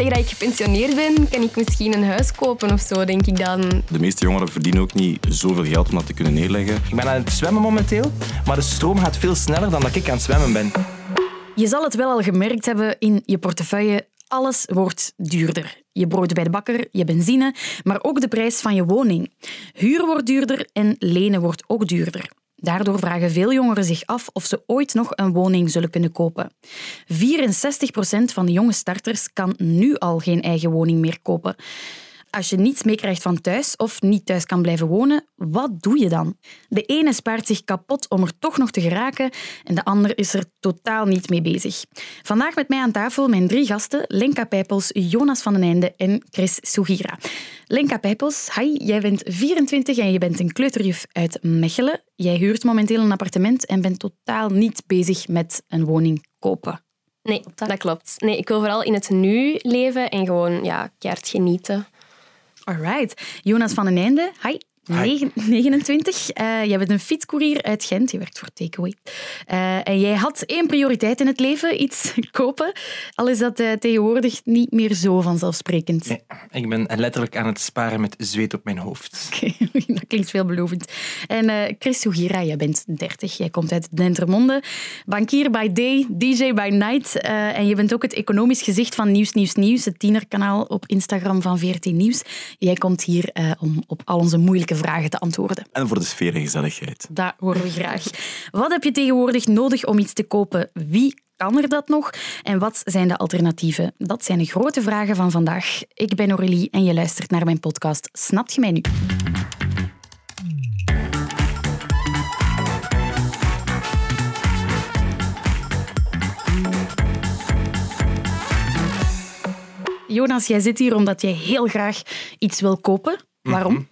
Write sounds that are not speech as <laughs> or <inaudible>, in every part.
tegen dat ik gepensioneerd ben, kan ik misschien een huis kopen of zo, denk ik dan. De meeste jongeren verdienen ook niet zoveel geld om dat te kunnen neerleggen. Ik ben aan het zwemmen momenteel, maar de stroom gaat veel sneller dan dat ik aan het zwemmen ben. Je zal het wel al gemerkt hebben in je portefeuille. Alles wordt duurder. Je brood bij de bakker, je benzine, maar ook de prijs van je woning. Huur wordt duurder en lenen wordt ook duurder. Daardoor vragen veel jongeren zich af of ze ooit nog een woning zullen kunnen kopen. 64 procent van de jonge starters kan nu al geen eigen woning meer kopen. Als je niets meekrijgt van thuis of niet thuis kan blijven wonen, wat doe je dan? De ene spaart zich kapot om er toch nog te geraken en de ander is er totaal niet mee bezig. Vandaag met mij aan tafel mijn drie gasten, Lenka Pijpels, Jonas van den Einde en Chris Sugira. Lenka Pijpels, hi, jij bent 24 en je bent een kleuterjuf uit Mechelen. Jij huurt momenteel een appartement en bent totaal niet bezig met een woning kopen. Nee, dat klopt. Nee, ik wil vooral in het nu leven en gewoon ja, keihard genieten. Alright. Jonas van den Einde, hi. Hi. 29. Eh, jij bent een fietscourier uit Gent. Je werkt voor Takeaway. Eh, en jij had één prioriteit in het leven, iets <laughs> kopen. Al is dat eh, tegenwoordig niet meer zo vanzelfsprekend. Nee, ik ben letterlijk aan het sparen met zweet op mijn hoofd. <laughs> Oké, dat klinkt veelbelovend. En Chris Sugira, jij bent 30. Jij komt uit Dentermonde. Bankier by day, DJ by night. En je bent ook het economisch gezicht van Nieuws Nieuws Nieuws, het tienerkanaal op Instagram van VRT Nieuws. Jij komt hier om op al onze moeilijke vragen te antwoorden. En voor de sfeer en gezelligheid. Dat horen we graag. Wat heb je tegenwoordig nodig om iets te kopen? Wie kan er dat nog? En wat zijn de alternatieven? Dat zijn de grote vragen van vandaag. Ik ben Aurélie en je luistert naar mijn podcast Snapt je mij nu? Jonas, jij zit hier omdat jij heel graag iets wil kopen. Waarom?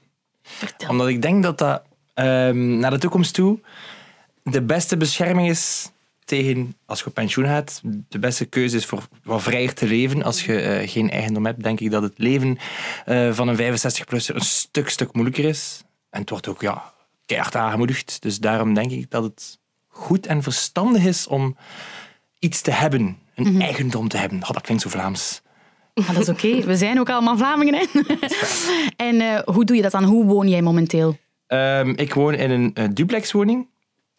Vertel. Omdat ik denk dat dat ehm, naar de toekomst toe de beste bescherming is tegen, als je op pensioen gaat, de beste keuze is voor wat vrijer te leven. Als je eh, geen eigendom hebt, denk ik dat het leven eh, van een 65-plusser een stuk, stuk moeilijker is. En het wordt ook ja, keihard aangemoedigd. Dus daarom denk ik dat het goed en verstandig is om iets te hebben. Een eigendom te hebben. Oh, dat klinkt zo Vlaams. Maar dat is oké. We zijn ook allemaal Vlamingen. Hè? <laughs> en eh, hoe doe je dat dan? Hoe woon jij momenteel? Ehm, ik woon in een eh, duplexwoning.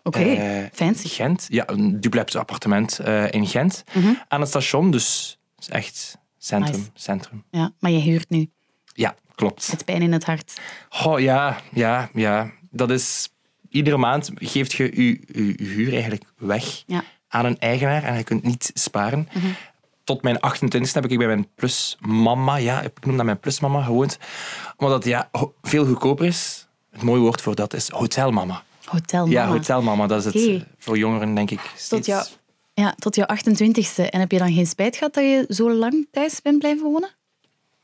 Oké, Eh, fancy. Gent. Ja, een duplex appartement in Gent. Aan het station, dus het is echt centrum. Nice. centrum. Ja, maar je huurt nu. Ja, klopt. Met pijn in het hart. Goh, ja, ja, ja. Dat is... Iedere maand geeft je je, huur eigenlijk weg Ja. aan een eigenaar en je kunt niet sparen. Tot mijn 28 heb ik bij mijn plusmama, ja, ik noem dat mijn plusmama, gewoond. Omdat het ja, veel goedkoper is. Het mooie woord voor dat is hotelmama. Hotel Ja, Mama. hotelmama, dat is het voor jongeren, denk ik. Steeds... jou- Ja, tot jouw 28ste. En heb je dan geen spijt gehad dat je zo lang thuis bent blijven wonen?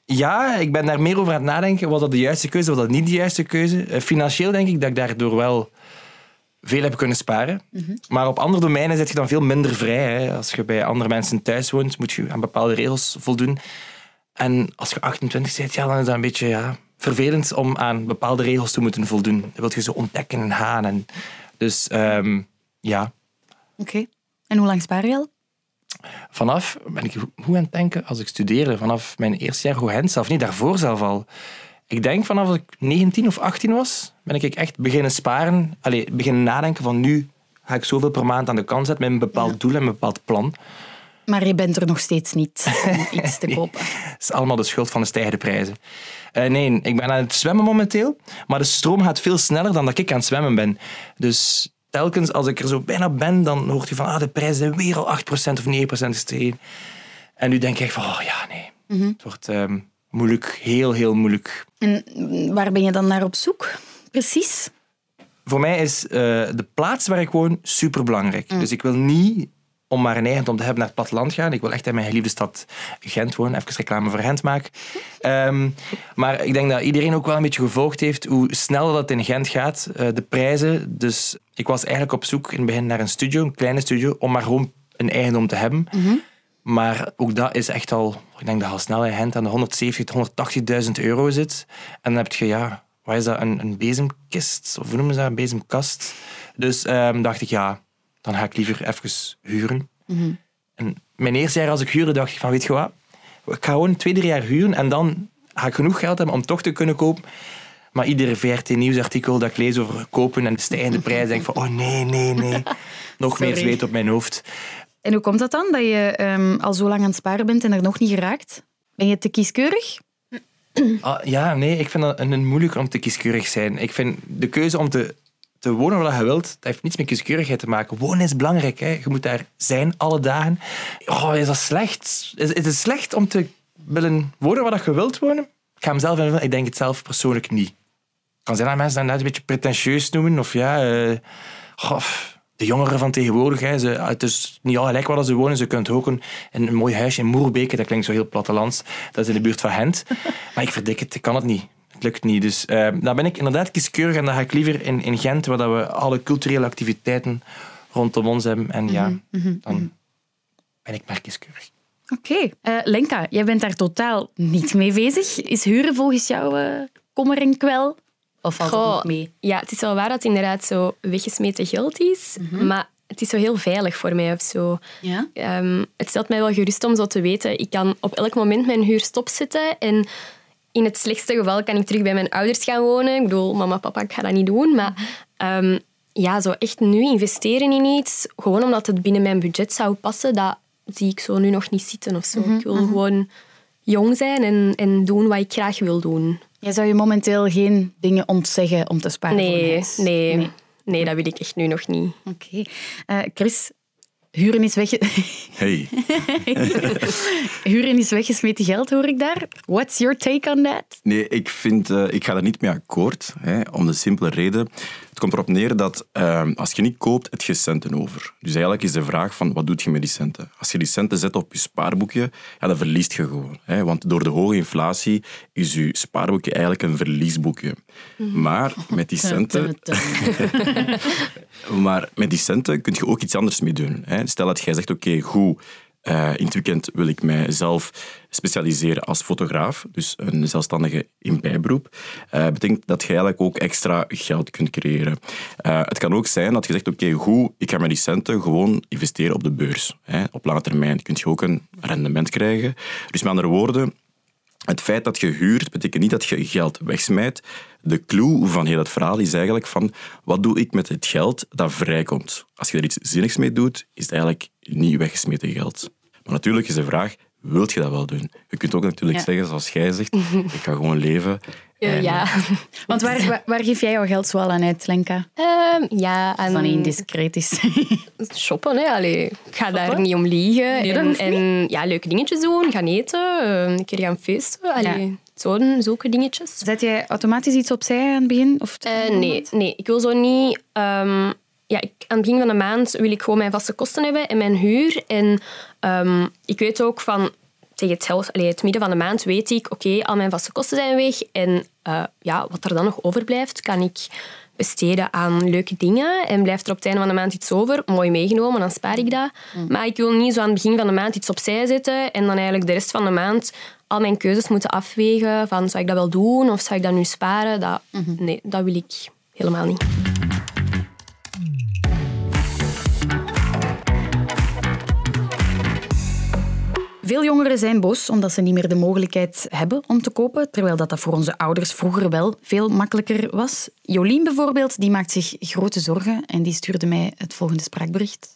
Ja, ik ben daar meer over aan het nadenken. Was dat de juiste keuze, was dat niet de juiste keuze? Eh, Financieel denk ik dat ik daardoor wel veel heb kunnen sparen. Maar op andere domeinen zit je dan veel minder vrij. Hè. Als je bij andere mensen thuis woont, moet je aan bepaalde regels voldoen. En als je 28 bent, ja, dan is dat een beetje ja, vervelend om aan bepaalde regels te moeten voldoen. Dan wil je ze ontdekken en gaan. En dus ehm, ja, Oké. En hoe lang spaar je al? vanaf, ben ik hoe aan het denken, als ik studeerde, vanaf mijn eerste jaar Gent zelf, niet daarvoor zelf al. Ik denk vanaf ik 19 of 18 was, ben ik echt beginnen sparen. Allee, beginnen nadenken van nu ga ik zoveel per maand aan de kant zetten met een bepaald doel en een bepaald plan. Maar je bent er nog steeds niet om <laughs> iets te kopen. Het is allemaal de schuld van de stijgende prijzen. Eh, nee, ik ben aan het zwemmen momenteel, maar de stroom gaat veel sneller dan dat ik aan het zwemmen ben. Dus telkens als ik er zo bijna ben, dan hoort je van ah, de prijzen zijn weer al 8% of 9% gestegen. En nu denk ik van, oh ja, nee. Het wordt ehm, moeilijk, heel, heel moeilijk. En waar ben je dan naar op zoek? Precies. Voor mij is eh, de plaats waar ik woon superbelangrijk. Dus ik wil niet om maar een eigendom te hebben naar het platteland gaan. Ik wil echt in mijn geliefde stad Gent wonen. Even reclame voor Gent maken. Ehm, maar ik denk dat iedereen ook wel een beetje gevolgd heeft hoe snel dat in Gent gaat. eh, de prijzen. Dus ik was eigenlijk op zoek in het begin naar een studio, een kleine studio, om maar gewoon een eigendom te hebben. Maar ook dat is echt al, ik denk dat al snel aan de 170.000, 180.000 euro zit. En dan heb je, ja, wat is dat, een, een bezemkist? Of hoe noemen ze dat, een bezemkast? Dus ehm, dacht ik, ja, dan ga ik liever even huren. En mijn eerste jaar als ik huurde, dacht ik van, weet je wat? ik ga gewoon twee, drie jaar huren en dan ga ik genoeg geld hebben om toch te kunnen kopen. Maar iedere VRT-nieuwsartikel dat ik lees over kopen en de stijgende prijs, denk ik van, oh nee, nee, nee. <laughs> Nog meer zweet op mijn hoofd. En hoe komt dat dan, dat je ehm, al zo lang aan het sparen bent en er nog niet geraakt? Ben je te kieskeurig? Ah, ja, nee, ik vind een, een moeilijk om te kieskeurig zijn. Ik vind de keuze om te, te wonen waar je wilt, dat heeft niets met kieskeurigheid te maken. Wonen is belangrijk. Hè. Je moet daar zijn alle dagen. Oh, is dat slecht? Is, het slecht om te willen wonen waar je wilt wonen? Ik ga hem zelf. Ik denk het zelf persoonlijk niet. Het kan zijn dat mensen dat net een beetje pretentieus noemen. Of ja, goh, de jongeren van tegenwoordig. Hè, ze, het is niet al gelijk waar ze wonen. Ze kunnen ook een, een mooi huisje in Moerbeke. Dat klinkt zo heel plattelands. Dat is in de buurt van Gent. <laughs> Maar ik verdik het. Ik kan het niet. Het lukt niet. Dus eh, dan ben ik inderdaad kieskeurig. En dan ga ik liever in, in Gent, waar dat we alle culturele activiteiten rondom ons hebben. En ja, dan ben ik maar kieskeurig. Oké. Eh, Lenka, jij bent daar totaal niet mee bezig. Is huren volgens jou eh, kommer en kwel? Of valt het mee? Ja, het is wel waar dat het inderdaad zo weggesmeten geld is. Maar het is zo heel veilig voor mij of zo. Ja? Ehm, het stelt mij wel gerust om zo te weten. Ik kan op elk moment mijn huur stopzetten. En in het slechtste geval kan ik terug bij mijn ouders gaan wonen. Ik bedoel, mama, papa, ik ga dat niet doen. Maar ehm, ja, zo echt nu investeren in iets, gewoon omdat het binnen mijn budget zou passen, dat zie ik zo nu nog niet zitten of zo. Ik wil gewoon jong zijn en, en doen wat ik graag wil doen. Jij zou je momenteel geen dingen ontzeggen om te sparen voor een Nee, huis? nee, nee, dat wil ik echt nu nog niet. Oké. Eh, Chris, huren is, wegge <laughs> Hey, huren is weggesmeten geld, hoor ik daar. What's your take on that? nee, ik, vind, eh, ik ga daar niet mee akkoord. Hè, om de simpele reden. Het komt erop neer dat eh, als je niet koopt, heb je centen over. Dus eigenlijk is de vraag van, wat doe je met die centen? Als je die centen zet op je spaarboekje, ja, dan verliest je gewoon. Hè, want door de hoge inflatie is je spaarboekje eigenlijk een verliesboekje. Maar met die <laughs> centen... <laughs> Maar met die centen kun je ook iets anders mee doen. Hè. Stel dat jij zegt, oké, goed, eh, in het weekend wil ik mijzelf specialiseren als fotograaf, dus een zelfstandige in bijberoep. Eh betekent dat je eigenlijk ook extra geld kunt creëren. Eh, het kan ook zijn dat je zegt, oké, goed, ik ga die centen gewoon investeren op de beurs. Hè. Op lange termijn kun je ook een rendement krijgen. Dus met andere woorden, het feit dat je huurt, betekent niet dat je geld wegsmijt. De clue van heel het verhaal is eigenlijk van wat doe ik met het geld dat vrijkomt? Als je er iets zinnigs mee doet, is het eigenlijk niet weggesmeten geld. Maar natuurlijk is de vraag, wilt je dat wel doen? Je kunt ook natuurlijk Ja. zeggen, zoals jij zegt, ik ga gewoon leven. <laughs> Eh, En, ja. <laughs> Want waar, waar, waar geef jij jouw geld zoal aan uit, Lenka? Ehm, ja, aan niet indiscreet is. <laughs> shoppen. Hè. Allee, ik ga daar niet om liegen. Nee, en ja, leuke dingetjes doen, gaan eten, eh, een keer gaan feesten. Allee, zo'n, zulke dingetjes. Zet jij automatisch iets opzij aan het begin? Of Eh, nee, nee, ik wil zo niet... ehm, ja, ik, aan het begin van de maand wil ik gewoon mijn vaste kosten hebben en mijn huur. En ehm, ik weet ook van... Tegen het, helft, allee, het midden van de maand weet ik, oké, al mijn vaste kosten zijn weg. En eh, ja, wat er dan nog overblijft, kan ik besteden aan leuke dingen. En blijft er op het einde van de maand iets over, mooi meegenomen, dan spaar ik dat. Maar ik wil niet zo aan het begin van de maand iets opzij zetten en dan eigenlijk de rest van de maand al mijn keuzes moeten afwegen van zou ik dat wel doen of zou ik dat nu sparen? Dat, Nee, dat wil ik helemaal niet. Veel jongeren zijn boos omdat ze niet meer de mogelijkheid hebben om te kopen, terwijl dat, dat voor onze ouders vroeger wel veel makkelijker was. Jolien bijvoorbeeld, die maakt zich grote zorgen en die stuurde mij het volgende spraakbericht.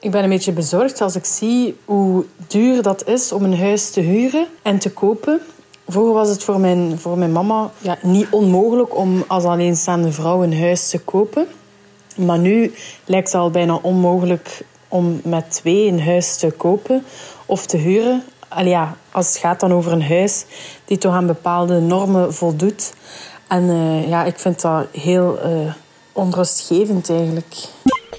Ik ben een beetje bezorgd als ik zie hoe duur dat is om een huis te huren en te kopen. Vroeger was het voor mijn, voor mijn mama ja, niet onmogelijk om als alleenstaande vrouw een huis te kopen. Maar nu lijkt het al bijna onmogelijk om met twee een huis te kopen of te huren. Allee, ja, als het gaat dan over een huis die toch aan bepaalde normen voldoet. En eh, ja, ik vind dat heel eh, onrustgevend eigenlijk.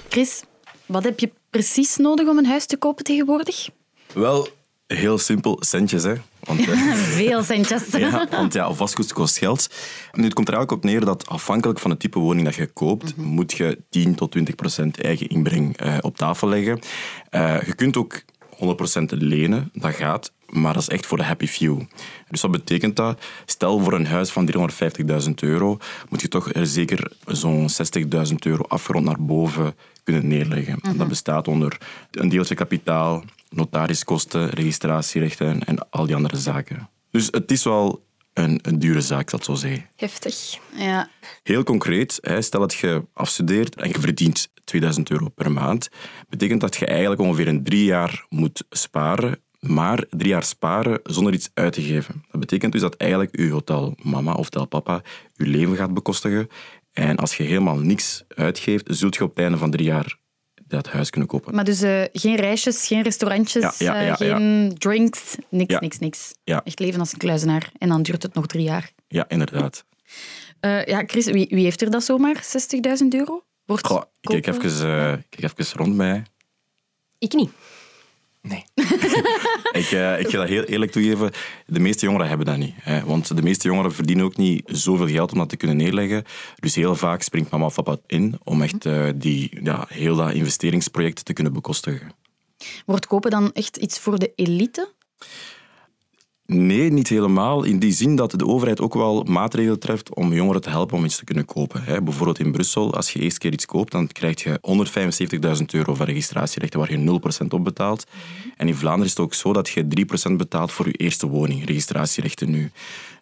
Chris, wat heb je precies nodig om een huis te kopen tegenwoordig? Wel, heel simpel, centjes. Hè. Want, <laughs> eh, Veel centjes. <laughs> Ja, want ja, vastgoed kost geld. Nu, het komt er eigenlijk op neer dat afhankelijk van het type woning dat je koopt, moet je 10 tot 20 procent eigen inbreng eh, op tafel leggen. Eh, je kunt ook 100 procent lenen, dat gaat, maar dat is echt voor de happy few. Dus wat betekent dat? Stel voor een huis van 350.000 euro, moet je toch er zeker zo'n 60.000 euro afgerond naar boven kunnen neerleggen. Dat bestaat onder een deeltje kapitaal, notariskosten, registratierechten en, en al die andere zaken. Dus het is wel een, een dure zaak, dat zo zeggen. Heftig. Ja. Heel concreet, hè, stel dat je afstudeert en je verdient 2000 euro per maand, betekent dat je eigenlijk ongeveer een drie jaar moet sparen, maar drie jaar sparen zonder iets uit te geven. Dat betekent dus dat eigenlijk je hotel mama of hotel papa je leven gaat bekostigen. En als je helemaal niks uitgeeft, zult je op het einde van drie jaar dat huis kunnen kopen. Maar dus eh, geen reisjes, geen restaurantjes, Ja, ja, eh, ja, geen drinks, niks, Ja. niks, niks. Ja. Echt leven als een kluizenaar. En dan duurt het nog drie jaar. Ja, inderdaad. Eh, ja, Chris, wie, wie heeft er dat zomaar? 60.000 euro? Wordt Goh, ik kijk even, eh, kijk even rond mij. Ik niet. Nee. <laughs> Ik, eh, ik ga dat heel eerlijk toegeven. De meeste jongeren hebben dat niet. Hè. Want de meeste jongeren verdienen ook niet zoveel geld om dat te kunnen neerleggen. Dus heel vaak springt mama of papa in om echt eh, die, ja, heel dat investeringsproject te kunnen bekostigen. Wordt kopen dan echt iets voor de elite? Nee, niet helemaal. In die zin dat de overheid ook wel maatregelen treft om jongeren te helpen om iets te kunnen kopen. Bijvoorbeeld in Brussel, als je eerst keer iets koopt, dan krijg je 175.000 euro van registratierechten waar je 0% op betaalt. En in Vlaanderen is het ook zo dat je 3% betaalt voor je eerste woning, registratierechten nu.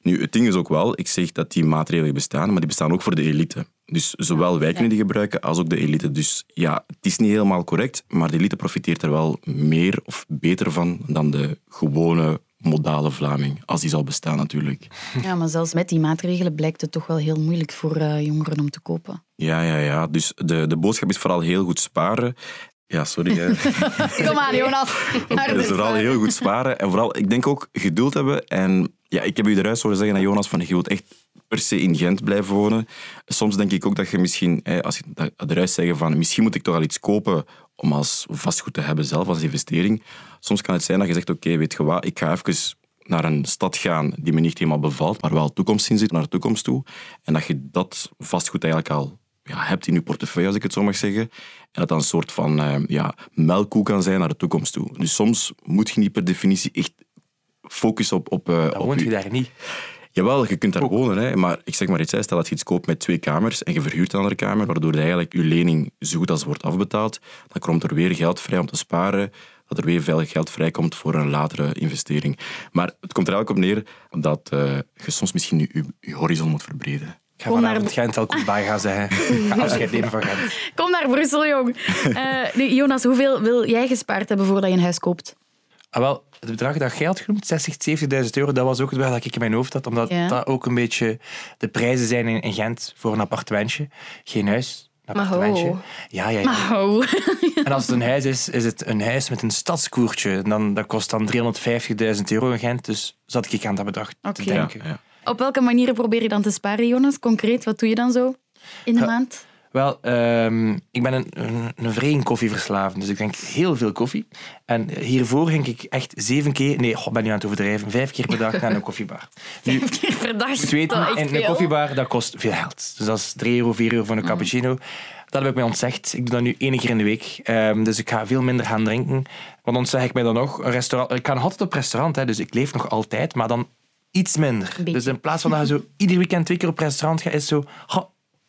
Nu, het ding is ook wel, ik zeg dat die maatregelen bestaan, maar die bestaan ook voor de elite. Dus zowel wij kunnen die gebruiken als ook de elite. Dus ja, het is niet helemaal correct, maar de elite profiteert er wel meer of beter van dan de gewone modale Vlaming, als die zal bestaan natuurlijk. Ja, maar zelfs met die maatregelen blijkt het toch wel heel moeilijk voor eh, jongeren om te kopen. Ja, ja, ja. Dus de, de boodschap is vooral heel goed sparen. Ja, sorry. hè. <laughs> Kom aan, Jonas. <laughs> Dus vooral heel goed sparen. En vooral, ik denk ook geduld hebben. En ja, ik heb u eruit horen zeggen, aan Jonas, van je wilt echt per se in Gent blijven wonen. Soms denk ik ook dat je misschien, hè, als je dat eruit zeggen van misschien moet ik toch al iets kopen om als vastgoed te hebben zelf, als investering. Soms kan het zijn dat je zegt, oké, weet je wat, ik ga even naar een stad gaan die me niet helemaal bevalt, maar wel toekomst in zit, naar de toekomst toe. En dat je dat vastgoed eigenlijk al ja, hebt in je portefeuille, als ik het zo mag zeggen. En dat dan een soort van eh, ja, melkkoe kan zijn naar de toekomst toe. Dus soms moet je niet per definitie echt focussen op... op, eh, Dan op woont je- je daar niet. Jawel, je kunt daar wonen, hè, maar ik zeg maar iets, hè, stel dat je iets koopt met twee kamers en je verhuurt een andere kamer, waardoor eigenlijk je lening zo goed als wordt afbetaald, dan komt er weer geld vrij om te sparen, dat er weer veel geld vrijkomt voor een latere investering. Maar het komt er eigenlijk op neer dat eh, je soms misschien je, je, je horizon moet verbreden. Ik ga Kom vanavond naar- Gent elke bij gaan zeggen. Ga <laughs> <laughs> afscheid nemen van Gent. Kom naar Brussel, jong. <laughs> Eh, Jonas, hoeveel wil jij gespaard hebben voordat je een huis koopt? Ah, wel, het bedrag dat jij had genoemd, 60, 70.000 euro, dat was ook het bedrag dat ik in mijn hoofd had. Omdat Ja. dat ook een beetje de prijzen zijn in, in Gent voor een appartementje. Geen huis, een Maar ho. appartementje. Ja, ja, ja. Oh. <laughs> En als het een huis is, is het een huis met een stadskoertje. En Dan, dat kost dan 350.000 euro in Gent. Dus zat ik aan dat bedrag te. Ja, denken. ja. Op welke manieren probeer je dan te sparen, Jonas? Concreet, wat doe je dan zo in de Ja. maand? Wel, ehm, ik ben een, een, een vreemd koffieverslaafd, dus ik drink heel veel koffie. En hiervoor ging ik echt zeven keer, nee, ik ben nu aan het overdrijven, vijf keer per dag naar een koffiebar. <laughs> Nu, Vijf keer per dag. is echt en een koffiebar, dat kost veel geld. Dus dat is 3 euro, 4 euro voor een cappuccino. Dat heb ik mij ontzegd. Ik doe dat nu één keer in de week. Ehm, dus ik ga veel minder gaan drinken. Want ontzeg ik mij dan nog. Een restaurant, ik ga nog altijd op restaurant, hè, dus ik leef nog altijd, maar dan iets minder. beetje. Dus in plaats van dat je zo ieder weekend twee keer op restaurant gaat, is zo... "Ha,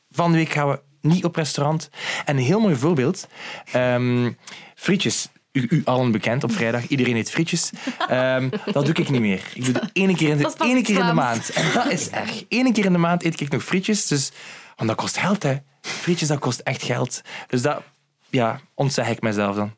van de week gaan we niet op restaurant. En een heel mooi voorbeeld. ehm, frietjes. U, u allen bekend op vrijdag. Iedereen eet frietjes. Ehm, dat doe ik niet meer. Ik doe het één keer in de, ene keer in de maand. En dat is erg. Eén keer in de maand eet ik nog frietjes. Dus, want dat kost geld, hè. Frietjes, dat kost echt geld. Dus dat ja, ontzeg ik mezelf dan.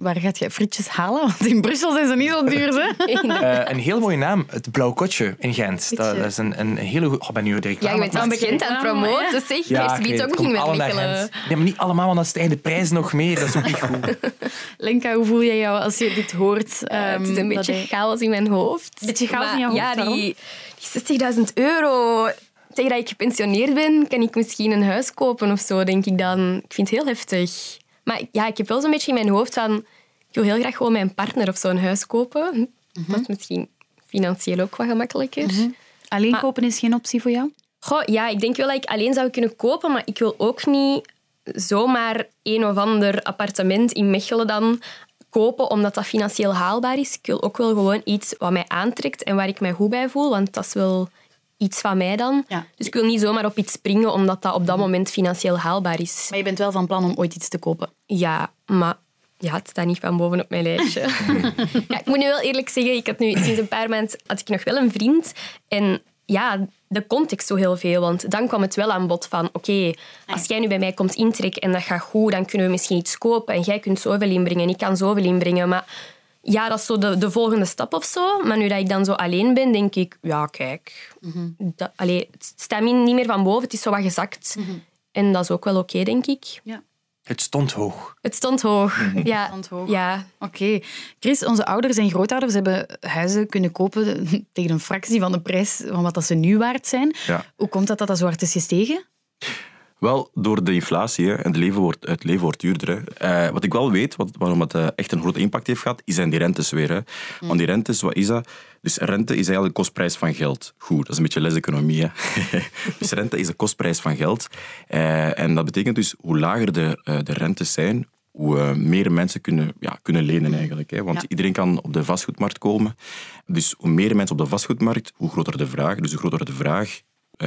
Waar gaat je frietjes halen? Want in Brussel zijn ze niet zo duur, hè? <laughs> Eh, een heel mooie naam. Het Blauw Kotje in Gent. Dat, is een, een hele goede... Oh, ik ben nu direct Ja, je bent dan bekend aan het promoten, zeg. Ja, biedt het. ook niet met Mechelen. Nee, maar niet allemaal, want dan stijgen de prijzen nog meer. Dat is ook niet goed. <laughs> Lenka, hoe voel jij jou als je dit hoort? Eh, het is Ehm, een beetje hij- chaos in mijn hoofd. Beetje chaos Maar in je hoofd, Ja, die 60.000 euro. Tegen dat ik gepensioneerd ben, kan ik misschien een huis kopen of zo, denk ik dan. Ik vind het heel heftig. Maar ja, ik heb wel zo'n beetje in mijn hoofd van... Ik wil heel graag gewoon mijn partner of zo een huis kopen. Mhm. Dat is misschien financieel ook wat gemakkelijker. Alleen Maar- kopen is geen optie voor jou? Goh, ja, ik denk wel dat ik alleen zou kunnen kopen, maar ik wil ook niet zomaar een of ander appartement in Mechelen dan kopen omdat dat financieel haalbaar is. Ik wil ook wel gewoon iets wat mij aantrekt en waar ik mij goed bij voel, want dat is wel iets van mij dan. Ja. Dus ik wil niet zomaar op iets springen omdat dat op dat moment financieel haalbaar is. Maar je bent wel van plan om ooit iets te kopen. Ja, maar Ja, het staat niet van boven op mijn lijstje. <laughs> ja, ik moet nu wel eerlijk zeggen, ik had nu sinds een paar maanden had ik nog wel een vriend. En ja, de context zo heel veel. Want dan kwam het wel aan bod van, oké, als jij nu bij mij komt intrekken en dat gaat goed, dan kunnen we misschien iets kopen en jij kunt zoveel inbrengen en ik kan zoveel inbrengen. Maar ja, dat is zo de, de volgende stap of zo. Maar nu dat ik dan zo alleen ben, denk ik, ja, kijk, dat, allee, het staat niet meer van boven, het is zo wat gezakt. En dat is ook wel oké, denk ik. Ja. Het stond hoog. Het stond hoog. Ja. stond hoog. ja. Oké. Chris, onze ouders en grootouders hebben huizen kunnen kopen <laughs> tegen een fractie van de prijs van wat dat ze nu waard zijn. Ja. Hoe komt dat dat dat zo hard is gestegen? Wel, door de inflatie hè, en het leven wordt, het leven wordt duurder. Hè. Eh, wat ik wel weet, wat, waarom het eh, echt een grote impact heeft gehad, zijn die rentes weer. Hè. Want die rentes, wat is dat? Dus rente is eigenlijk de kostprijs van geld. Goed, dat is een beetje les-economie. Hè. <laughs> dus rente is de kostprijs van geld. Eh, en dat betekent dus, hoe lager de, de rentes zijn, hoe meer mensen kunnen, ja, kunnen lenen eigenlijk. Hè. Want Ja. iedereen kan op de vastgoedmarkt komen. Dus hoe meer mensen op de vastgoedmarkt, hoe groter de vraag. Dus hoe groter de vraag,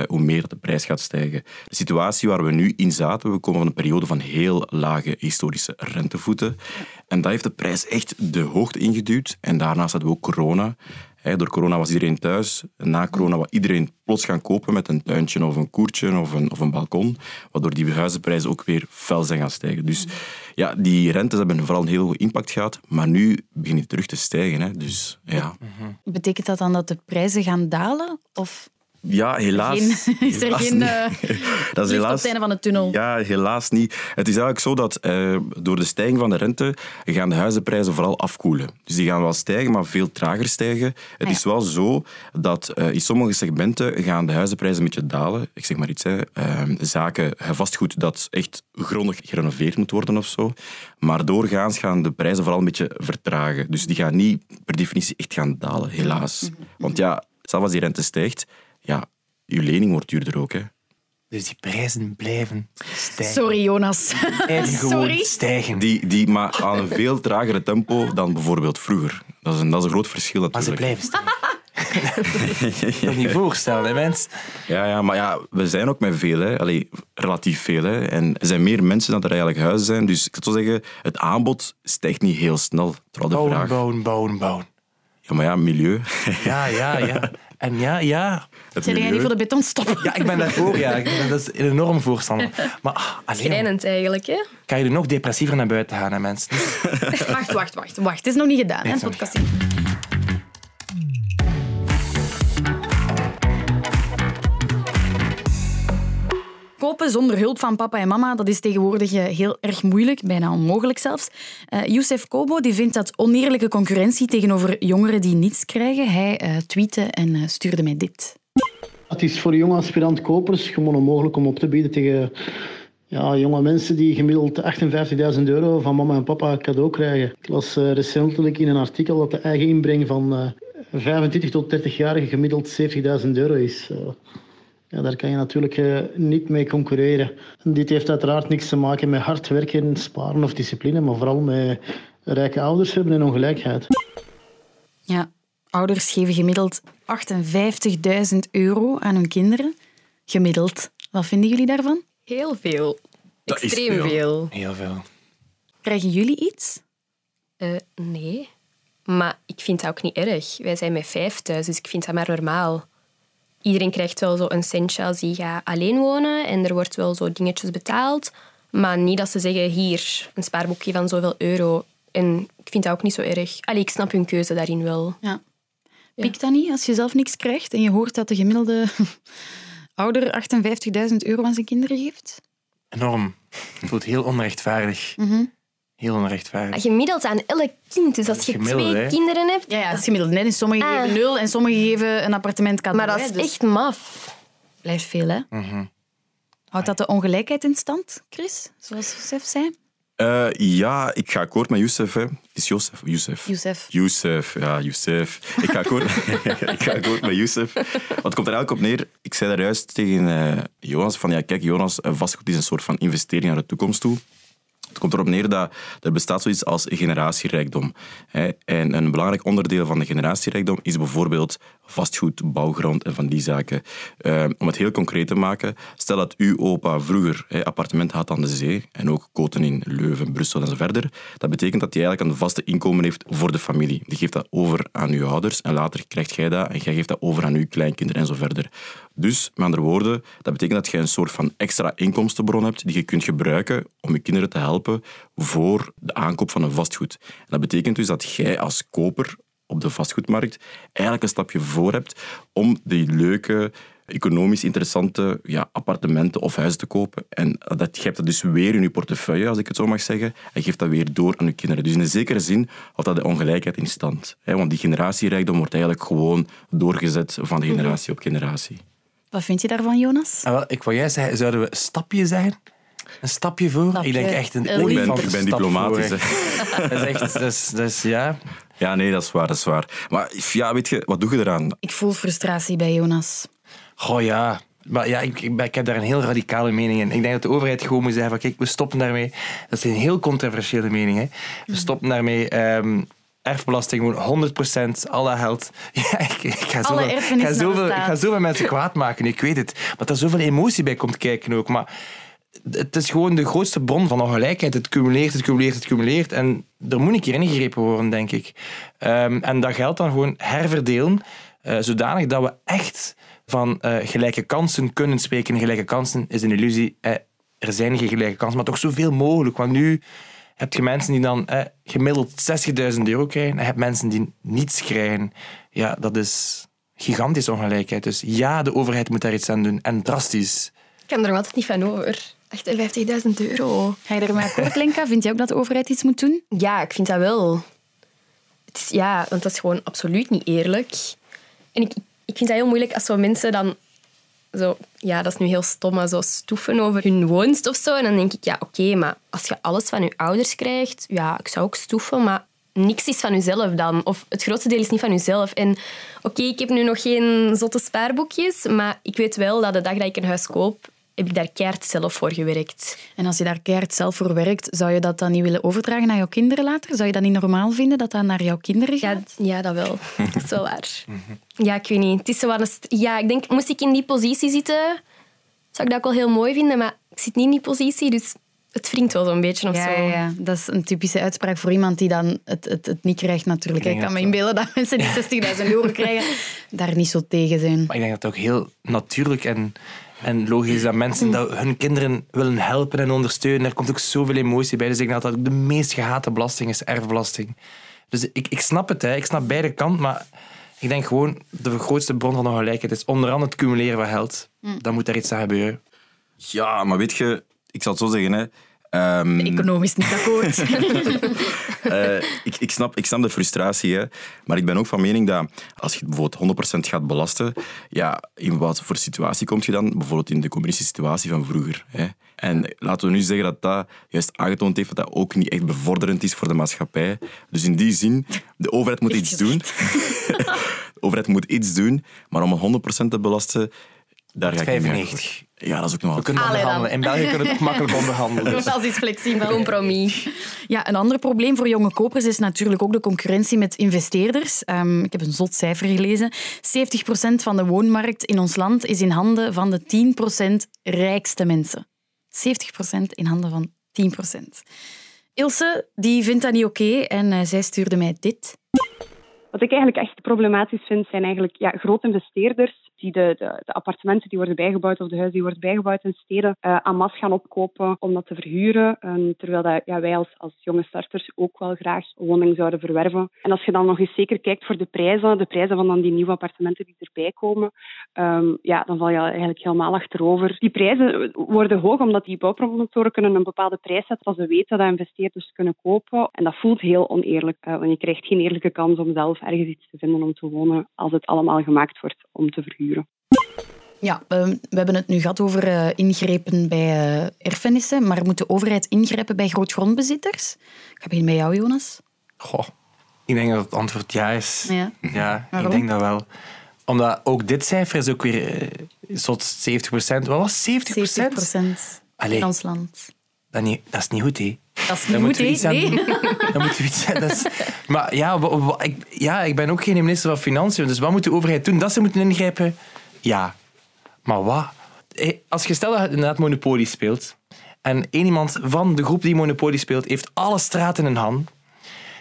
hoe meer de prijs gaat stijgen. De situatie waar we nu in zaten, we komen van een periode van heel lage historische rentevoeten. En dat heeft de prijs echt de hoogte ingeduwd. En daarnaast hadden we ook corona. Door corona was iedereen thuis. Na corona was iedereen plots gaan kopen met een tuintje of een koertje of een, of een balkon. Waardoor die huizenprijzen ook weer fel zijn gaan stijgen. Dus ja, die rentes hebben vooral een heel hoge impact gehad. Maar nu beginnen die terug te stijgen. Dus ja, Betekent dat dan dat de prijzen gaan dalen? Of ja helaas. geen, <laughs> is er helaas geen eh, <laughs> dat is licht op helaas het einde van de tunnel? Ja, helaas niet. Het is eigenlijk zo dat eh, door de stijging van de rente gaan de huizenprijzen vooral afkoelen. Dus die gaan wel stijgen, maar veel trager stijgen. Het Ah, ja. is wel zo dat eh, in sommige segmenten gaan de huizenprijzen een beetje dalen. Ik zeg maar iets, hè. Eh, zaken, vastgoed dat echt grondig gerenoveerd moet worden of zo. Maar doorgaans gaan de prijzen vooral een beetje vertragen. Dus die gaan niet per definitie echt gaan dalen, helaas. Mhm. Want ja, zelfs als die rente stijgt, ja, je lening wordt duurder ook. Hè. Dus die prijzen blijven stijgen. Sorry, Jonas. Blijven <laughs> gewoon Sorry. stijgen. Die, die, maar aan een veel tragere tempo dan bijvoorbeeld vroeger. Dat is een, dat is een groot verschil Maar ze natuurlijk. blijven stijgen. <laughs> Je kan niet voorstellen, hè, mens. Ja, ja, maar ja, we zijn ook met veel. Hè. Allee, relatief veel. Hè. En er zijn meer mensen dan er eigenlijk huizen zijn. Dus ik zou zeggen, het aanbod stijgt niet heel snel. Terwijl de Bouwen, vraag... bouwen, bouwen, bouwen. Ja, maar ja, milieu. Ja, ja, ja. <laughs> En ja, ja. Het Zijn jij niet voor de beton stoppen? Ja, ik ben daarvoor. Ja. Ik ben, dat is een enorm voorstander. Maar ah, alleen, Schrijnend eigenlijk, hè? kan je er nog depressiever naar buiten gaan, hè, mensen. <laughs> Wacht, wacht, wacht. wacht. Het is nog niet gedaan, hè, het Kopen zonder hulp van papa en mama, dat is tegenwoordig eh, heel erg moeilijk, bijna onmogelijk zelfs. Eh Youssef Kobo die vindt dat oneerlijke concurrentie tegenover jongeren die niets krijgen. Hij eh tweette en stuurde mij dit. Het is voor jonge aspirant-kopers gewoon onmogelijk om op te bieden tegen ja, jonge mensen die gemiddeld 58.000 euro van mama en papa cadeau krijgen. Ik las recentelijk in een artikel dat de eigen inbreng van eh 25 tot 30-jarigen gemiddeld 70.000 euro is. Ja, daar kan je natuurlijk eh, niet mee concurreren. En dit heeft uiteraard niks te maken met hard werken, sparen of discipline, maar vooral met rijke ouders hebben en ongelijkheid. Ja, ouders geven gemiddeld 58.000 euro aan hun kinderen. Gemiddeld. Wat vinden jullie daarvan? Heel veel. Dat Extreem veel. veel. Heel veel. Krijgen jullie iets? Eh, nee. Maar ik vind dat ook niet erg. Wij zijn met vijf thuis, dus ik vind dat maar normaal. Iedereen krijgt wel zo een centje als die gaat alleen wonen en er wordt wel zo dingetjes betaald. Maar niet dat ze zeggen, hier, een spaarboekje van zoveel euro. En ik vind dat ook niet zo erg. Allee, ik snap hun keuze daarin wel. Ja. Piekt dat niet als je zelf niks krijgt en je hoort dat de gemiddelde <laughs> ouder 58.000 euro aan zijn kinderen geeft? Enorm. Het voelt heel onrechtvaardig. Heel onrechtvaardig. Gemiddeld aan elk kind. Dus als je Gemiddeld, twee hè? kinderen hebt... Ja, ja dat is gemiddeld. Net. Sommigen Ah. geven nul en sommigen geven een appartement cadeau. Maar dat is Dus echt maf. blijft veel, hè? Houdt dat de ongelijkheid in stand, Chris? Zoals Josef zei? Eh, ja, ik ga akkoord met Youssef. Hè. Het is Josef. Youssef. Youssef. Youssef, ja, Youssef. Ik ga akkoord, <laughs> ik ga akkoord met Youssef. Want het komt er eigenlijk op neer. Ik zei daar juist tegen eh, Jonas van ja, kijk Jonas, eh, vastgoed is een soort van investering naar de toekomst toe. Komt erop neer dat er bestaat zoiets als generatierijkdom. En een belangrijk onderdeel van de generatierijkdom is bijvoorbeeld vastgoed, bouwgrond en van die zaken. Eh, om het heel concreet te maken, stel dat uw opa vroeger hè, appartement had aan de zee en ook koten in Leuven, Brussel en zo verder. Dat betekent dat hij eigenlijk een vaste inkomen heeft voor de familie. Die geeft dat over aan uw ouders en later krijgt jij dat en jij geeft dat over aan uw kleinkinderen en zo verder. Dus, met andere woorden, dat betekent dat je een soort van extra inkomstenbron hebt die je kunt gebruiken om je kinderen te helpen voor de aankoop van een vastgoed. En dat betekent dus dat jij als koper op de vastgoedmarkt eigenlijk een stapje voor hebt om die leuke, economisch interessante ja, appartementen of huizen te kopen. En dat, je hebt dat dus weer in je portefeuille, als ik het zo mag zeggen, en geeft dat weer door aan je kinderen. Dus in een zekere zin houdt dat de ongelijkheid in stand. Want die generatierijkdom wordt eigenlijk gewoon doorgezet van generatie op generatie. Wat vind je daarvan, Jonas? Ah, wel, ik wou jij zeggen, zouden we stapje zeggen? Een stapje voor? Stapje. Ik denk echt een Ik Ik ben, ik ben diplomatisch. voor. Dat is echt, dat is, dat is, ja. Ja, nee, dat is waar, dat is waar. Maar ja, weet je, wat doe je eraan? Ik voel frustratie bij Jonas. Goh ja. Maar ja, ik, ik heb daar een heel radicale mening in. Ik denk dat de overheid gewoon moet zeggen van kijk, we stoppen daarmee. Dat is een heel controversiële mening. Hè. We stoppen daarmee. ehm, erfbelasting, gewoon 100%, al dat geld. <laughs> Ja, ik, ik ga Alle zoveel, ik ga naar de zoveel, ik staat. ga zoveel mensen kwaad maken, ik weet het. Maar er zoveel emotie bij komt kijken ook. Maar het is gewoon de grootste bron van ongelijkheid. Het cumuleert, het cumuleert, het cumuleert. En er moet een keer ingegrepen worden, denk ik. Ehm, en dat geld dan gewoon herverdelen, eh, zodanig dat we echt van eh, gelijke kansen kunnen spreken. En gelijke kansen is een illusie. Eh, er zijn geen gelijke kansen, maar toch zoveel mogelijk. Want nu heb je mensen die dan eh, gemiddeld 60.000 euro krijgen en je hebt mensen die niets krijgen. Ja, dat is gigantische ongelijkheid. Dus ja, de overheid moet daar iets aan doen. En drastisch. Ik kan er nog altijd niet van over. 58.000 euro. Ga je ermee akkoord, Lenka? Vind jij ook dat de overheid iets moet doen? Ja, ik vind dat wel. Het is, ja, want dat is gewoon absoluut niet eerlijk. En ik, ik vind dat heel moeilijk als zo mensen dan... Zo, ja, dat is nu heel stom, maar zo stoeven over hun woonst of zo. En dan denk ik, ja, oké, maar als je alles van je ouders krijgt... Ja, ik zou ook stoeven, maar niks is van jezelf dan. Of het grootste deel is niet van jezelf. En oké, ik heb nu nog geen zotte spaarboekjes, maar ik weet wel dat de dag dat ik een huis koop, heb ik daar keihard zelf voor gewerkt. En als je daar keihard zelf voor werkt, zou je dat dan niet willen overdragen naar jouw kinderen later? Zou je dat niet normaal vinden dat dat naar jouw kinderen gaat? Ja, ja, dat wel. <laughs> Dat is wel waar. Ja, ik weet niet. Het is zo ja, ik denk, moest ik in die positie zitten, zou ik dat ook wel heel mooi vinden. Maar ik zit niet in die positie, dus het wringt wel zo'n beetje of Ja, zo. ja, ja, dat is een typische uitspraak voor iemand die dan het, het, het niet krijgt natuurlijk. Ik Ik kan me inbeelden dat <laughs> mensen die 60.000 euro krijgen, daar niet zo tegen zijn. Maar ik denk dat het ook heel natuurlijk en, en logisch is dat mensen dat hun kinderen willen helpen en ondersteunen. Er komt ook zoveel emotie bij. Dus ik denk dat de meest gehate belasting is, erfbelasting. Dus ik, ik snap het, hè. ik snap beide kanten, maar ik denk gewoon de grootste bron van ongelijkheid is onder andere het cumuleren van geld. Dan moet daar iets aan gebeuren. Ja, maar weet je, ik zal het zo zeggen, hè. Ehm, Economisch niet akkoord. <laughs> Eh, ik, ik, snap, ik snap de frustratie, hè. maar ik ben ook van mening dat als je bijvoorbeeld 100% gaat belasten, ja, in wat voor situatie kom je dan? Bijvoorbeeld in de communistische situatie van vroeger. Hè. En laten we nu zeggen dat dat juist aangetoond heeft dat dat ook niet echt bevorderend is voor de maatschappij. Dus in die zin, de overheid moet iets doen. <laughs> de overheid moet iets doen, maar om 100% te belasten, daar ga ik niet mee akkoord. 95. Ja, dat is ook nog We wel... kunnen Allee dan. onderhandelen. In België kunnen we het makkelijk onderhandelen. <laughs> dus. Dat is iets flexibel. Compromis. Ja, een ander probleem voor jonge kopers is natuurlijk ook de concurrentie met investeerders. Ehm, ik heb een zot cijfer gelezen. 70% van de woonmarkt in ons land is in handen van de 10% rijkste mensen. 70% in handen van 10%. Ilse die vindt dat niet oké en eh, zij stuurde mij dit. Wat ik eigenlijk echt problematisch vind, zijn eigenlijk ja, grote investeerders die de, de, appartementen die worden bijgebouwd of de huizen die worden bijgebouwd in steden uh, aan mas gaan opkopen om dat te verhuren. En terwijl dat, ja, wij als, als jonge starters ook wel graag een woning zouden verwerven. En als je dan nog eens zeker kijkt voor de prijzen, de prijzen van dan die nieuwe appartementen die erbij komen, um, ja, dan val je eigenlijk helemaal achterover. Die prijzen worden hoog omdat die bouwpromotoren kunnen een bepaalde prijs zetten als ze weten dat investeerders kunnen kopen. En dat voelt heel oneerlijk, uh, want je krijgt geen eerlijke kans om zelf ergens iets te vinden om te wonen als het allemaal gemaakt wordt om te verhuren. Ja, we, we hebben het nu gehad over uh, ingrepen bij uh, erfenissen, maar moet de overheid ingrijpen bij grootgrondbezitters? Ik ga beginnen bij jou, Jonas. Goh, ik denk dat het antwoord ja is. Ja, ja ik denk dat wel. Omdat ook dit cijfer is ook weer uh, tot 70 procent. Wat was 70% 70 procent in ons land. Dat, niet, dat is niet goed, hè? Dat is niet goed, hè? Nee. moeten we iets dat is- <laughs> Maar ja, ik, ja, ik ben ook geen minister van Financiën. Dus wat moet de overheid doen? Dat ze moeten ingrijpen? Ja. Maar wat? Als je stelt dat je inderdaad Monopoly speelt en één iemand van de groep die Monopoly speelt heeft alle straten in hand,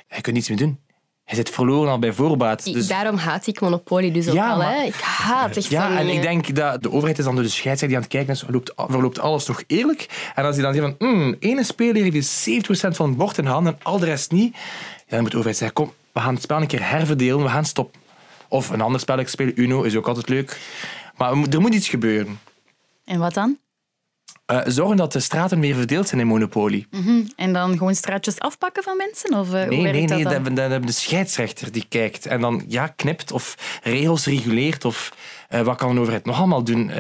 je kunt niets meer doen. Je zit verloren al bij voorbaat. Dus Daarom haat ik Monopoly dus ook Ja, al. Hè. Ik haat echt Ja, en ik denk dat de overheid is dan door de scheidsrechter die aan het kijken is, verloopt, verloopt alles toch eerlijk? En als die dan zegt van, hmm, ene speler heeft dus 70% van het bord in handen en al de rest niet, ja, dan moet de overheid zeggen, kom, we gaan het spel een keer herverdelen, we gaan stoppen. Of een ander spel, ik speel Uno, is ook altijd leuk. Maar er moet- iets gebeuren. En wat dan? Eh, zorgen dat de straten meer verdeeld zijn in Monopoly. En dan gewoon straatjes afpakken van mensen? Of, hoe Nee, werkt nee, nee. dan? Dan hebben dan hebben de scheidsrechter die kijkt en dan ja, knipt of regels reguleert of eh, wat kan een overheid nog allemaal doen?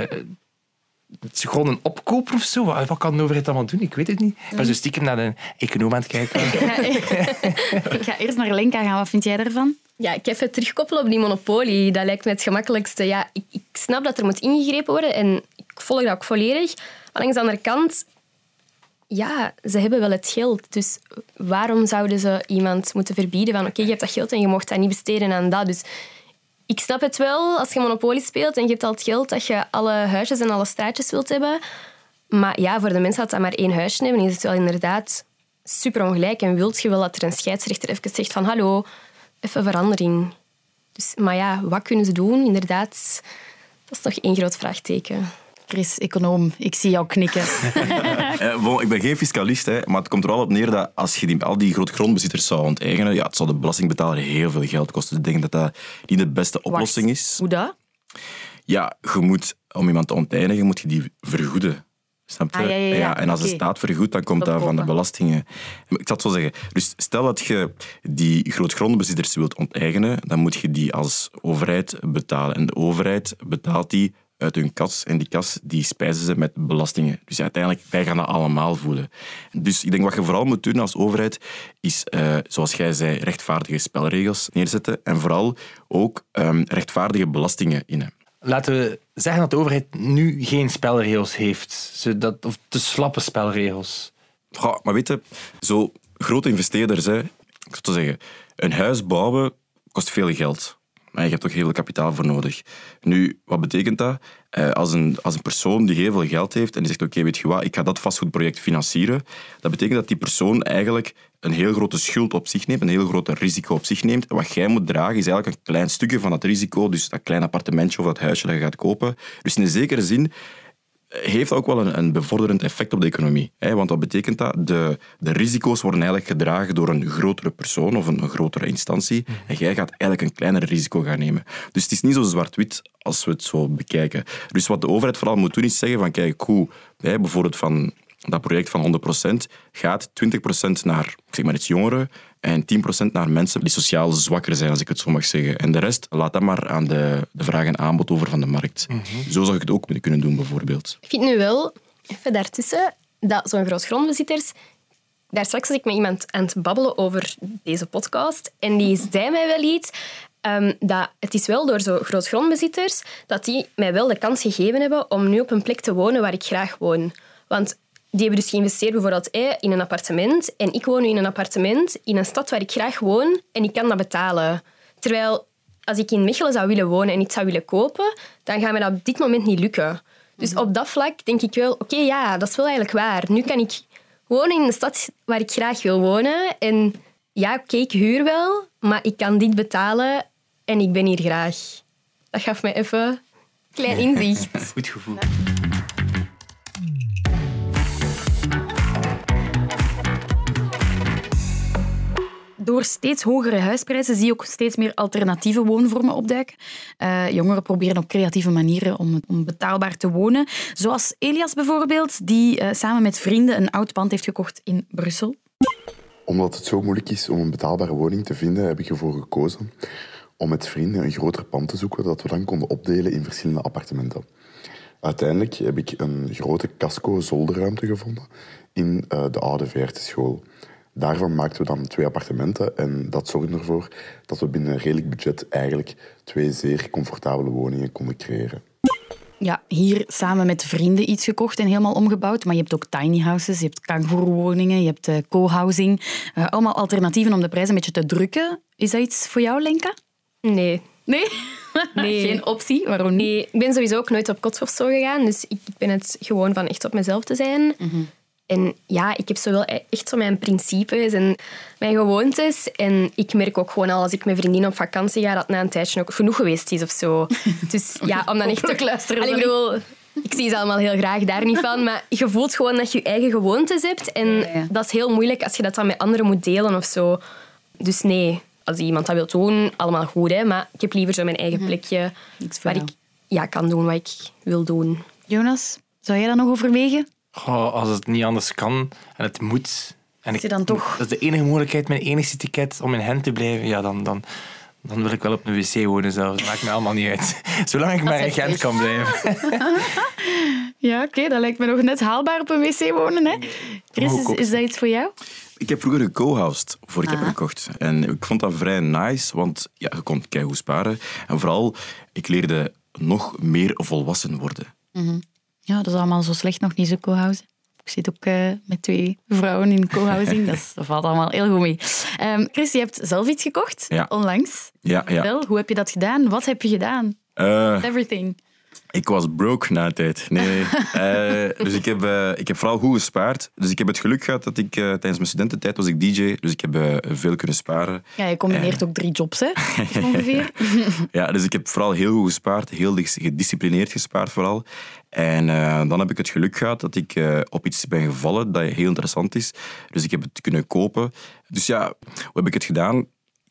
Is gewoon een opkoper of zo? Wat wat kan een overheid allemaal doen? Ik weet het niet. Ik ben zo stiekem naar de econoom aan het kijken. <laughs> Ik ga eerst naar Lenka gaan. Wat vind jij daarvan? Ja, ik even terugkoppelen op die monopolie. Dat lijkt me het gemakkelijkste. Ja, ik, ik snap dat er moet ingegrepen worden en ik volg dat ook volledig. Maar langs de andere kant, ja, ze hebben wel het geld. Dus waarom zouden ze iemand moeten verbieden van oké, je hebt dat geld en je mocht dat niet besteden aan dat. Dus ik snap het wel als je monopolie speelt en je hebt al het geld dat je alle huisjes en alle straatjes wilt hebben. Maar ja, voor de mensen dat dat maar één huisje hebben, is het wel inderdaad super ongelijk. En wilt je wel dat er een scheidsrechter even zegt van hallo, even verandering. Dus, maar ja, wat kunnen ze doen? Inderdaad, dat is toch één groot vraagteken. Chris, econoom, ik zie jou knikken. <laughs> Eh, bon, ik ben geen fiscalist, hè, maar het komt er wel op neer dat als je die, al die grootgrondbezitters zou onteigenen, ja, het zou de belastingbetaler heel veel geld kosten. Ik denk dat dat niet de beste oplossing Wacht, is. Hoe dat? Ja, je moet, om iemand te onteinigen, moet je die vergoeden. Snap je? Ah, ja, ja, ja. en als de staat vergoedt, dan komt dat van de belastingen. Ik zal het zo zeggen. Dus stel dat je die grootgrondbezitters wilt onteigenen, dan moet je die als overheid betalen. En de overheid betaalt die uit hun kas. En die kas die spijzen ze met belastingen. Dus uiteindelijk, wij gaan dat allemaal voelen. Dus ik denk wat je vooral moet doen als overheid, is, eh, zoals jij zei, rechtvaardige spelregels neerzetten. En vooral ook ehm, rechtvaardige belastingen innen. Laten we zeggen dat de overheid nu geen spelregels heeft. Zodat, of te slappe spelregels. Maar weet je, zo grote investeerders, hè, ik zou zeggen, een huis bouwen kost veel geld. Maar je hebt ook heel veel kapitaal voor nodig. Nu, wat betekent dat? Eh, als, een, als een persoon die heel veel geld heeft en die zegt, oké, weet je wat, ik ga dat vastgoedproject financieren, dat betekent dat die persoon eigenlijk een heel grote schuld op zich neemt, een heel groot risico op zich neemt. Wat jij moet dragen is eigenlijk een klein stukje van dat risico, dus dat klein appartementje of dat huisje dat je gaat kopen. Dus in een zekere zin heeft ook wel een, een bevorderend effect op de economie. Hè? Want wat betekent dat? De, de risico's worden eigenlijk gedragen door een grotere persoon of een, een grotere instantie. En jij gaat eigenlijk een kleiner risico gaan nemen. Dus het is niet zo zwart-wit als we het zo bekijken. Dus wat de overheid vooral moet doen, is zeggen van kijk, hoe hè, bijvoorbeeld van dat project van 100% gaat 20% naar ik zeg maar iets jongeren en 10% naar mensen die sociaal zwakker zijn, als ik het zo mag zeggen. En de rest laat dat maar aan de, de vraag en aanbod over van de markt. Zo zou ik het ook kunnen doen, bijvoorbeeld. Ik vind nu wel, even daartussen, dat zo'n grootgrondbezitters... Daar straks was ik met iemand aan het babbelen over deze podcast en die zei mij wel iets... ehm, dat het is wel door zo'n grootgrondbezitters dat die mij wel de kans gegeven hebben om nu op een plek te wonen waar ik graag woon. Want die hebben dus geïnvesteerd bijvoorbeeld in een appartement en ik woon nu in een appartement in een stad waar ik graag woon en ik kan dat betalen. Terwijl als ik in Mechelen zou willen wonen en iets zou willen kopen, dan gaat mij dat op dit moment niet lukken. Dus op dat vlak denk ik wel, oké, ja, dat is wel eigenlijk waar. Nu kan ik wonen in een stad waar ik graag wil wonen. En ja, oké, ik huur wel, maar ik kan dit betalen en ik ben hier graag. Dat gaf mij even een klein <laughs> inzicht. Goed gevoel. Door steeds hogere huisprijzen zie je ook steeds meer alternatieve woonvormen opduiken. Eh, jongeren proberen op creatieve manieren om, om betaalbaar te wonen. Zoals Elias bijvoorbeeld, die eh, samen met vrienden een oud pand heeft gekocht in Brussel. Omdat het zo moeilijk is om een betaalbare woning te vinden, heb ik ervoor gekozen om met vrienden een groter pand te zoeken dat we dan konden opdelen in verschillende appartementen. Uiteindelijk heb ik een grote casco-zolderruimte gevonden in eh, de oude VRT-school. Daarvan maakten we dan twee appartementen en dat zorgde ervoor dat we binnen een redelijk budget eigenlijk twee zeer comfortabele woningen konden creëren. ja, hier samen met vrienden iets gekocht en helemaal omgebouwd. Maar je hebt ook tiny houses, je hebt kangoeroewoningen, je hebt eh, co-housing. Eh, allemaal alternatieven om de prijs een beetje te drukken. Is dat iets voor jou, Lenka? Nee. Nee? <laughs> Nee. Geen optie? Waarom niet? Nee, ik ben sowieso ook nooit op kots of zo gegaan. Dus ik ben het gewoon van echt op mezelf te zijn. En ja, ik heb zo wel e- echt zo mijn principes en mijn gewoontes. En ik merk ook gewoon al als ik met vriendinnen op vakantie ga, dat na een tijdje ook genoeg geweest is of zo. <laughs> Dus ja, om dan echt te luisteren Allee, ik bedoel, ik zie ze allemaal heel graag daar niet van, maar je voelt gewoon dat je je eigen gewoontes hebt. En ja. dat is heel moeilijk als je dat dan met anderen moet delen of zo. Dus nee, als iemand dat wil doen, allemaal goed, hè. Maar ik heb liever zo mijn eigen plekje Niks voor waar jou. ik ja, kan doen wat ik wil doen. Jonas, zou jij dat nog overwegen? Goh, als het niet anders kan en het moet. En je dan toch- Dat is de enige mogelijkheid, mijn enigste ticket om in hen te blijven. Ja, dan, dan, dan wil ik wel op een wc wonen zelf. Dat maakt me allemaal niet uit. <laughs> Zolang ik maar in. Gent kan blijven. <laughs> Ja, oké, dat lijkt me nog net haalbaar op een wc wonen. Hè? Chris, is, is dat iets voor jou? Ik heb vroeger geco-housed voor ik heb gekocht. En ik vond dat vrij nice, want ja, je kon keihard sparen. En vooral, ik leerde nog meer volwassen worden. Ja, dat is allemaal zo slecht nog niet, zo co-housing. Ik zit ook eh, met twee vrouwen in co-housing. <laughs> dat, valt allemaal heel goed mee. Ehm, Chris, je hebt zelf iets gekocht, Ja. onlangs. Ja, ja. Wel, hoe heb je dat gedaan? Wat heb je gedaan? Eh, Everything. Ik was broke na een tijd. Nee. <laughs> Eh, dus ik heb, eh, ik heb vooral goed gespaard. Dus ik heb het geluk gehad dat ik eh, tijdens mijn studententijd was ik DJ. Dus ik heb veel kunnen sparen. Ja, je combineert ook drie jobs, hè? <laughs> Ongeveer. <laughs> Ja, dus ik heb vooral heel goed gespaard. Heel dis- gedisciplineerd gespaard vooral. En dan heb ik het geluk gehad dat ik op iets ben gevallen dat heel interessant is. Dus ik heb het kunnen kopen. Dus ja, hoe heb ik het gedaan?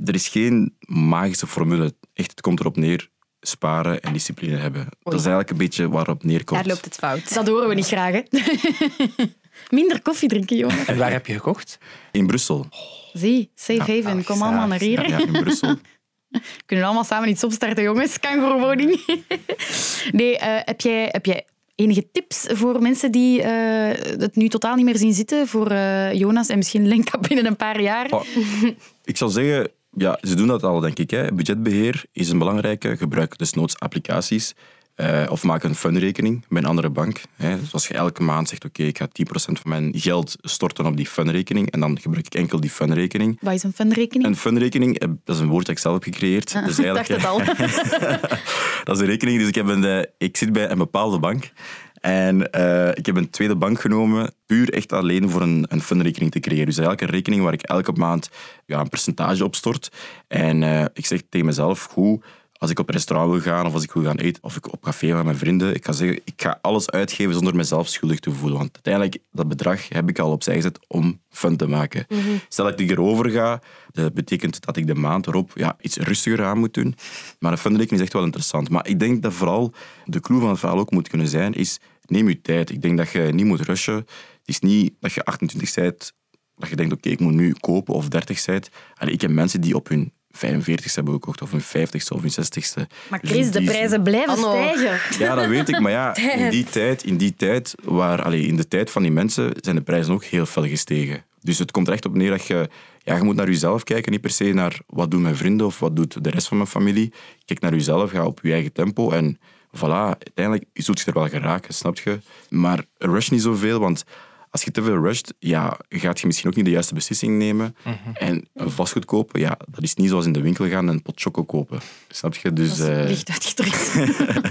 Er is geen magische formule. Echt, het komt erop neer. Sparen en discipline hebben. Dat is eigenlijk een beetje waarop het neerkomt. Daar loopt het fout. Dat horen we niet graag, hè? <laughs> Minder koffie drinken, jongen. En waar heb je gekocht? In Brussel. Zie, safe haven. ach, Kom allemaal naar hier. Ja, ja, in Brussel. <laughs> Kunnen we allemaal samen iets opstarten, jongens? Kangoeroewoning. <laughs> nee, eh, heb, jij, heb jij enige tips voor mensen die eh, het nu totaal niet meer zien zitten? Voor eh, Jonas en misschien Lenka binnen een paar jaar? Oh, ik zal zeggen, ja, ze doen dat al, denk ik. Hè. Budgetbeheer is een belangrijke. Gebruik desnoods applicaties. eh, of maak een funrekening bij een andere bank. Hè. Dus als je elke maand zegt, oké, ik ga 10% van mijn geld storten op die funrekening, en dan gebruik ik enkel die funrekening. Wat is een funrekening? Een funrekening, eh, dat is een woord dat ik zelf heb gecreëerd. Dus ik dacht het al. <laughs> dat is een rekening. Dus ik, heb een, eh, ik zit bij een bepaalde bank. En eh, ik heb een tweede bank genomen, puur echt alleen voor een, een funrekening te creëren. Dus eigenlijk een rekening waar ik elke maand ja, een percentage op stort. En eh, ik zeg tegen mezelf, goed, als ik op een restaurant wil gaan of als ik wil gaan eten of ik op café ga met mijn vrienden, ik ga zeggen, ik ga alles uitgeven zonder mezelf schuldig te voelen. Want uiteindelijk, dat bedrag heb ik al opzij gezet om fun te maken. Stel dat ik erover ga, dat betekent dat ik de maand erop ja, iets rustiger aan moet doen. Maar een funrekening is echt wel interessant. Maar ik denk dat vooral de clue van het verhaal ook moet kunnen zijn, is neem je tijd. Ik denk dat je niet moet rushen. Het is niet dat je 28 bent, dat je denkt, oké, ik moet nu kopen of 30 bent. Allee, ik heb mensen die op hun 45ste hebben gekocht, of hun 50ste of hun 60ste. Maar Dus Chris, de prijzen blijven Anno. stijgen. <laughs> Ja, dat weet ik. Maar ja, in die tijd, in die tijd, waar, allee, in de tijd van die mensen zijn de prijzen ook heel veel gestegen. Dus het komt er echt op neer dat je, ja, je moet naar jezelf kijken, niet per se naar wat doen mijn vrienden of wat doet de rest van mijn familie. Kijk naar jezelf, ga op je eigen tempo en voilà, uiteindelijk zult je er wel geraken, snap je? Maar rush niet zoveel, want als je te veel rusht, ja, gaat je misschien ook niet de juiste beslissing nemen. En een vastgoed kopen, ja, dat is niet zoals in de winkel gaan en een pot choco kopen. Snap je? Dus, Dat is eh, licht uitgedrukt.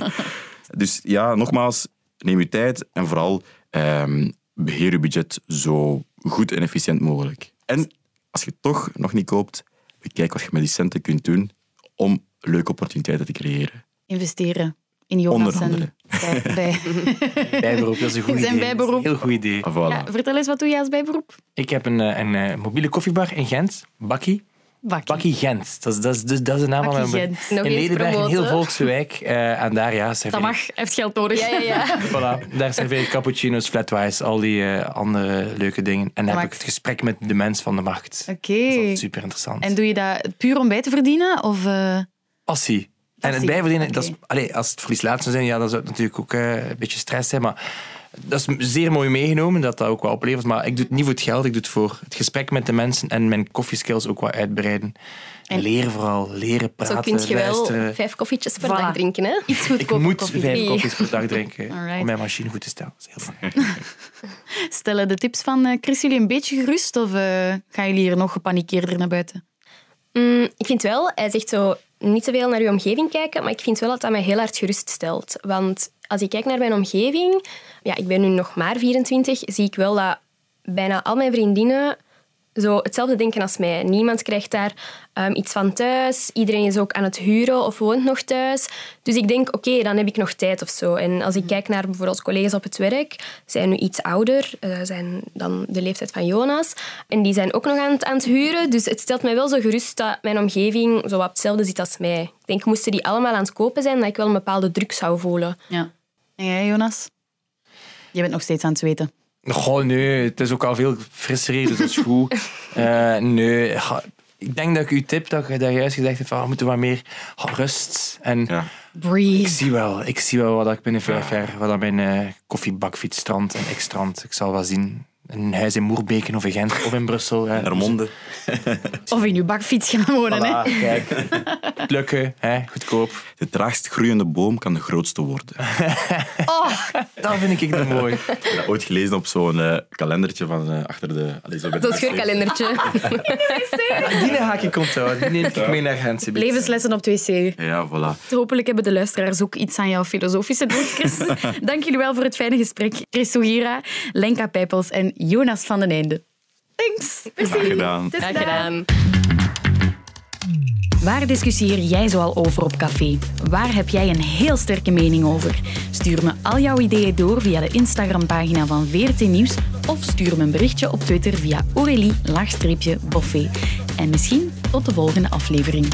<laughs> dus ja, nogmaals, neem je tijd en vooral ehm, beheer je budget zo goed en efficiënt mogelijk. En als je toch nog niet koopt, bekijk wat je met die centen kunt doen om leuke opportuniteiten te creëren. Investeren in Jonas Onder andere. en bij, bij. <laughs> Bijberoep, dat is een <laughs> goed Zijn idee. bijberoep. Dat is Heel goed idee. Ah, voilà. Ja, vertel eens, wat doe je als bijberoep? Ik heb een, eh, een, eh, mobiele koffiebar in Gent, Bakkie. Bakkie. Bakkie Gent, dat is, dat is, dus- dat is de naam van mijn... Gent. Nog In Ledenberg, een heel volkse wijk. eh, en daar, ja, Dat serveer mag, hij heeft geld nodig. Ja, ja, ja. <laughs> Voilà, daar serveer ik cappuccino's, flatwise, al die eh, andere leuke dingen. En dan heb ik het gesprek met de mens van de markt. Oké. Super interessant. En doe je dat puur om bij te verdienen? Of, eh, Passie. En het bijverdienen, dat is, allee, als het verlies laat zou zijn, ja, dan zou het natuurlijk ook eh, een beetje stress zijn. Maar dat is zeer mooi meegenomen, dat dat ook wel oplevert. Maar ik doe het niet voor het geld, ik doe het voor het gesprek met de mensen en mijn koffieskills ook wat uitbreiden. En leren vooral, leren praten, Zo kun je wel luisteren. vijf koffietjes per Voilà. dag drinken. Hè? Iets Ik goedkoper moet koffie. vijf koffies per dag drinken <laughs> Alright. om mijn machine goed te stellen. Dat is heel belangrijk. <laughs> Stellen de tips van eh, Chris jullie een beetje gerust of eh, gaan jullie hier nog gepanikeerder naar buiten? Mm, ik vind wel, hij zegt zo niet te veel naar je omgeving kijken, maar ik vind wel dat dat mij heel hard geruststelt. Want als ik kijk naar mijn omgeving, ja, ik ben nu nog maar 24, zie ik wel dat bijna al mijn vriendinnen zo hetzelfde denken als mij. Niemand krijgt daar ehm, iets van thuis. Iedereen is ook aan het huren of woont nog thuis. Dus ik denk, oké, dan heb ik nog tijd of zo. En als ik kijk naar bijvoorbeeld collega's op het werk, zijn nu iets ouder, eh, zijn dan de leeftijd van Jonas. En die zijn ook nog aan het, aan het huren. Dus het stelt mij wel zo gerust dat mijn omgeving zo wat hetzelfde zit als mij. Ik denk, moesten die allemaal aan het kopen zijn, dat ik wel een bepaalde druk zou voelen. Ja. En jij, Jonas? Je bent nog steeds aan het zweten. Goh, nee, het is ook al veel frisser hier, dus dat is goed. <laughs> Eh, nee, ik denk dat ik uw tip, dat je daar juist gezegd hebt, van, we moeten wat meer rust. En Ja. ik Breathe. zie wel, ik zie wel wat ik binnen vijf jaar, wat dat mijn eh koffiebakfiets strand en ik strand. Ik zal wel zien. Een huis in Moerbeken of in Gent of in Brussel. hè. Ermonde. <laughs> Of in je bakfiets gaan wonen. Hè? Kijk. Lukken, hè, goedkoop. De traagst groeiende boom kan de grootste worden. <laughs> Dat vind ik dan mooi. Ik heb dat ooit gelezen op zo'n eh, kalendertje van eh, achter de... Allee, zo Dat is wc. scheurkalendertje. Die <laughs> ga ik onthouden. Die neem ik mee naar Gent. Levenslessen op 2C. Ja, voilà. Hopelijk hebben de luisteraars ook iets aan jouw filosofische dood. Dank jullie wel voor het fijne gesprek. Chris Sogira, Lenka Pijpels en Jonas van den Einde. Thanks. Merci. Graag gedaan. Graag. Waar discussieer jij zoal over op café? Waar heb jij een heel sterke mening over? Stuur me al jouw ideeën door via de Instagram-pagina van VRT Nieuws of stuur me een berichtje op Twitter via Aurélie-Boffé. En misschien tot de volgende aflevering.